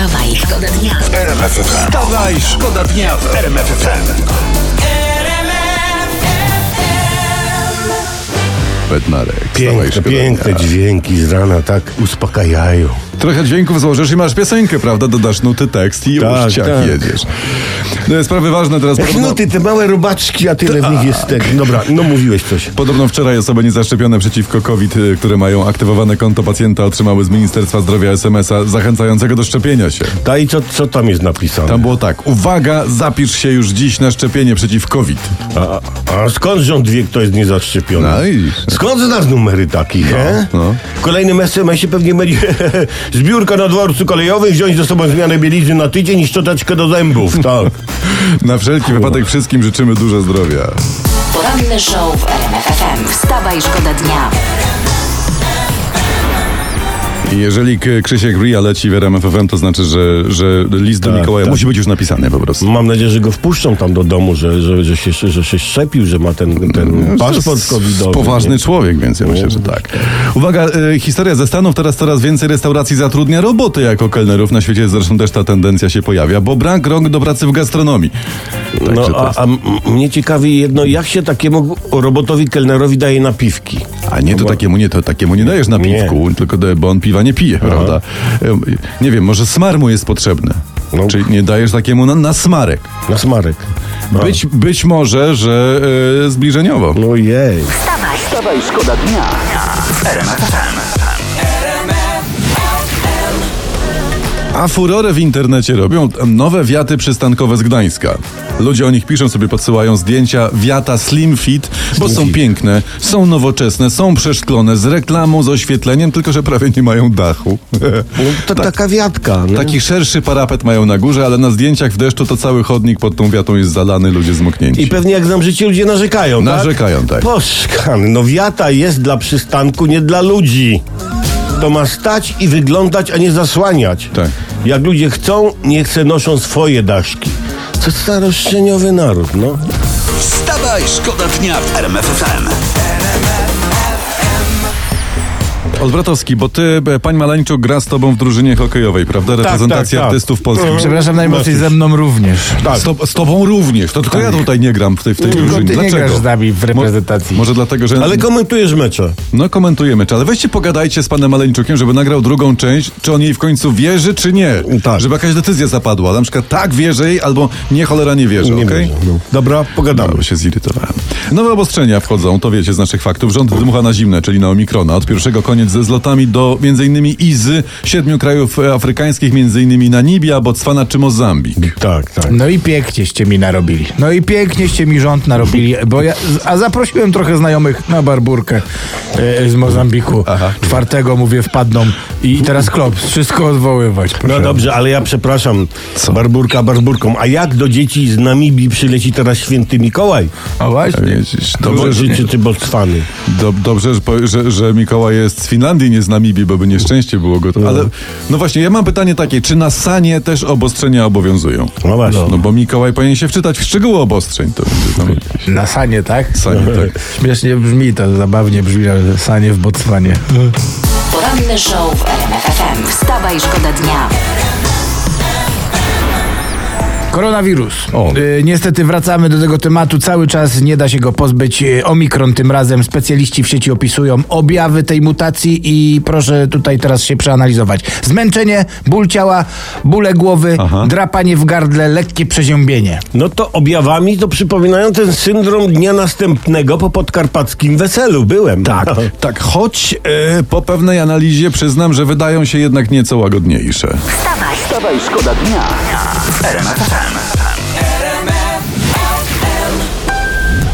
Wstawaj, szkoda dnia. Wstawaj, szkoda dnia w RMF FM. Bednarek. Piękne, piękne dnia. dźwięki z rana tak uspokajają. Trochę dźwięków złożysz i masz piosenkę, prawda? Dodasz nuty, tekst i już Tak, ciach tak. jedziesz. No, sprawy ważne teraz. Jak Podobno, no ty, te małe robaczki, a tyle w nich jest tego. Dobra, no mówiłeś coś. podobno wczoraj osoby niezaszczepione przeciwko COVID, y, które mają aktywowane konto pacjenta, otrzymały z Ministerstwa Zdrowia SMS-a zachęcającego do szczepienia się. Ta i co, co tam jest napisane? Tam było tak. Uwaga, zapisz się już dziś na szczepienie przeciw COVID. A, a skąd rząd wie, kto jest niezaszczepiony? No i- Skąd znasz numery takich, he? no. W kolejnym SMS-ie pewnie będzie zbiórka na dworcu kolejowym, wziąć ze sobą zmianę bielizny na tydzień i szczoteczkę do zębów, tak. Na wszelki wypadek wszystkim życzymy dużo zdrowia. Poranny show w RMF FM. Wstawaj, szkoda dnia. Jeżeli Krzysiek Ria leci w RMF FM, to znaczy, że, że list do Tak, Mikołaja tak. musi być już napisany po prostu. Mam nadzieję, że go wpuszczą tam do domu, że, że, że, się, że się szczepił, że ma ten, ten paszport covidowy. Poważny nie? człowiek, więc ja myślę, że tak. Uwaga, y, historia ze Stanów. Teraz coraz więcej restauracji zatrudnia roboty jako kelnerów. Na świecie zresztą też ta tendencja się pojawia, bo brak rąk do pracy w gastronomii. No, Także to a, a mnie ciekawi jedno, jak się takiemu robotowi kelnerowi daje napiwki? A nie, to Bo- takiemu nie, to takiemu nie dajesz na Nie. tylko bo on piwa nie pije, prawda? Nie wiem, może smar mu jest potrzebny. No. Czyli nie dajesz takiemu na, na smarek. Na smarek. Być, być może, że y, zbliżeniowo. No jej. Wstawaj, Wstawaj, szkoda dnia w A furorę w internecie robią nowe wiaty przystankowe z Gdańska. Ludzie o nich piszą sobie, podsyłają zdjęcia wiata Slim Fit, bo są Fit. piękne, są nowoczesne, są przeszklone, z reklamą, z oświetleniem, tylko że prawie nie mają dachu. No, to taka wiatka. Nie? Taki szerszy parapet mają na górze, ale na zdjęciach w deszczu to cały chodnik pod tą wiatą jest zalany, ludzie zmoknięci. I pewnie jak znam życie, ludzie narzekają, Narzekają, tak. Poszkany, no wiata jest dla przystanku, nie dla ludzi. To ma stać i wyglądać, a nie zasłaniać. Tak. Jak ludzie chcą, niech se noszą swoje daszki. Co za roszczeniowy naród, no. Wstawaj, szkoda dnia w RMF FM. Olbratowski, bo ty, e, pań Maleńczuk gra z tobą w drużynie hokejowej, prawda? Reprezentacja tak, tak. artystów polskich. Mhm. Przepraszam najmocniej, ze mną również. Z, to, z tobą również. To tylko ja tutaj nie gram w tej, w tej Tylko drużynie. ty nie Dlaczego? grasz z nami w reprezentacji. Mo- może dlatego, że... Ale komentujesz mecze. No komentujemy, czy ale weźcie pogadajcie z panem Maleńczukiem, żeby nagrał drugą część, czy on jej w końcu wierzy, czy nie. Tak. Żeby jakaś decyzja zapadła. Na przykład tak wierzę jej, albo nie cholera nie wierzę, Nie okej? wierzę, no. Dobra, pogadamy. No, bo się zirytowałem. Nowe obostrzenia wchodzą, to wiecie z naszych faktów. Rząd dmucha na zimne, czyli na Omikrona. Od pierwszego koniec ze zlotami do m.in. Izy, siedmiu krajów afrykańskich, m.in. Namibia, Botswana czy Mozambik. Tak, tak. No i pięknieście mi narobili. No i pięknieście mi rząd narobili, bo ja, a zaprosiłem trochę znajomych na barburkę e, z Mozambiku. Czwartego, mówię, wpadną i teraz klops, wszystko odwoływać. Proszę. No dobrze, ale ja przepraszam, barburka barburką. A jak do dzieci z Namibii przyleci teraz święty Mikołaj? A właśnie. Widzisz, dobrze, czy, czy Botswany? do, dobrze że, że, że Mikołaj jest z Finlandii, nie z Namibii, bo by nieszczęście było go. Ale no właśnie, ja mam pytanie takie, czy na Sanie też obostrzenia obowiązują? No właśnie. No bo Mikołaj powinien się wczytać w szczegóły obostrzeń. To będzie tam jakieś Na sanie, tak? Sanie, tak. Śmiesznie brzmi to, zabawnie brzmi, ale sanie w Botswanie. Poranny show w RMF FM. Wstawaj, szkoda dnia. Koronawirus. O. Y, niestety wracamy do tego tematu. Cały czas nie da się go pozbyć. Y, Omikron tym razem specjaliści w sieci opisują objawy tej mutacji i proszę tutaj teraz się przeanalizować. Zmęczenie, ból ciała, bóle głowy, Aha. drapanie w gardle, lekkie przeziębienie. No to objawami to przypominają ten syndrom dnia następnego po podkarpackim weselu. Byłem. Tak, tak, choć e, po pewnej analizie przyznam, że wydają się jednak nieco łagodniejsze. Wstawaj, Wstawaj, szkoda dnia FM.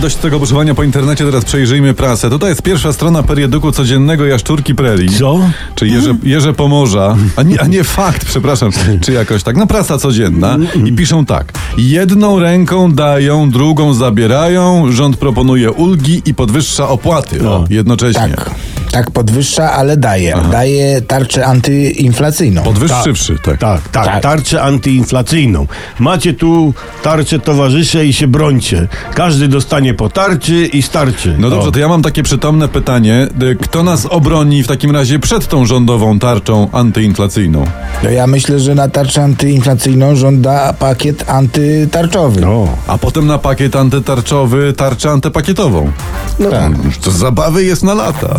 Dość tego buszowania po internecie, teraz przejrzyjmy prasę. Tutaj jest pierwsza strona periodyku codziennego Jaszczurki Preli. Co? Czy Jerze, Jerze Pomorza, a nie, a nie fakt, przepraszam, czy jakoś tak. No prasa codzienna i piszą tak. Jedną ręką dają, drugą zabierają, rząd proponuje ulgi i podwyższa opłaty. O, jednocześnie. Tak. Tak, podwyższa, ale daje. Daje tarczę antyinflacyjną. Podwyższywszy, tak. Tak, tak, Tak. tarczę antyinflacyjną. Macie tu tarczę towarzysze i się brońcie. Każdy dostanie po tarczy i starczy. No dobrze, O. to ja mam takie przytomne pytanie. Y, Kto nas obroni w takim razie przed tą rządową tarczą antyinflacyjną? No ja myślę, że na tarczę antyinflacyjną rząd da pakiet antytarczowy. No. A potem na pakiet antytarczowy tarczę antypakietową. No tak. To zabawy jest na lata.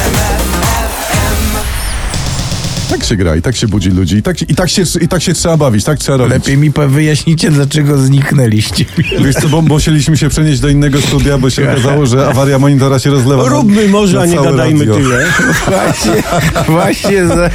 Tak się gra i tak się budzi ludzi i tak, się- i tak, się, i tak się trzeba bawić, tak trzeba robić. Lepiej mi wyjaśnicie, dlaczego zniknęliście. Wiesz co, bo musieliśmy się przenieść do innego studia, bo się okazało, że awaria monitora się rozlewa. Róbmy może, a nie gadajmy radio. tyle. Właśnie, właśnie, za,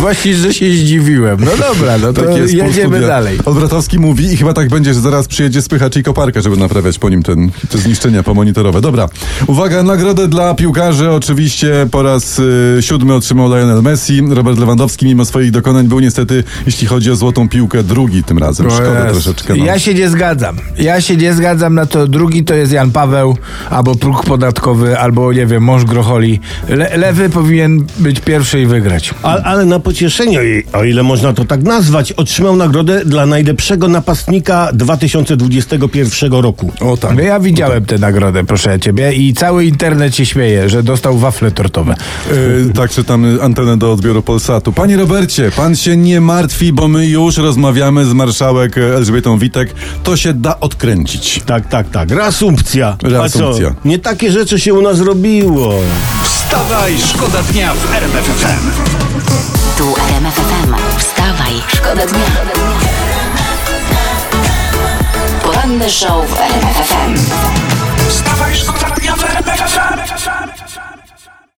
właśnie, że się zdziwiłem. No dobra, no to Tak jest, jedziemy dalej. Odwrotowski mówi i chyba tak będzie, że zaraz przyjedzie spychacz i koparka, żeby naprawiać po nim ten, te zniszczenia pomonitorowe. Dobra, uwaga, nagrodę dla piłkarzy. Oczywiście po raz y, siódmy otrzymał Lionel Messi. Robert Lewandowski mimo swoich dokonań był niestety, jeśli chodzi o złotą piłkę, drugi tym razem. Szkoda troszeczkę. No. Ja się nie zgadzam. Ja się nie zgadzam na to. Drugi to jest Jan Paweł, albo próg podatkowy, albo nie wiem, mąż Grocholi. Le, lewy powinien być pierwszy i wygrać. A, ale na pocieszenie, o- ile można to tak nazwać, otrzymał nagrodę dla najlepszego napastnika 2021 roku. O tak. No ja widziałem tę nagrodę, proszę ciebie, i cały internet się śmieje, że dostał wafle tortowe. Yy, tak, czytam antenę do odbioru Polsatu. Panie Robercie, pan się nie martwi, bo my już rozmawiamy z marszałek Elżbietą Witek. To się da odkręcić. Tak, tak, tak. Reasumpcja. Reasumpcja. A co? Nie takie rzeczy się u nas robiło. Wstawaj, szkoda dnia w RMF FM. Tu RMF FM. Wstawaj, szkoda dnia. Poranny show w RMF FM. Wstawaj, szkoda dnia w RMF FM.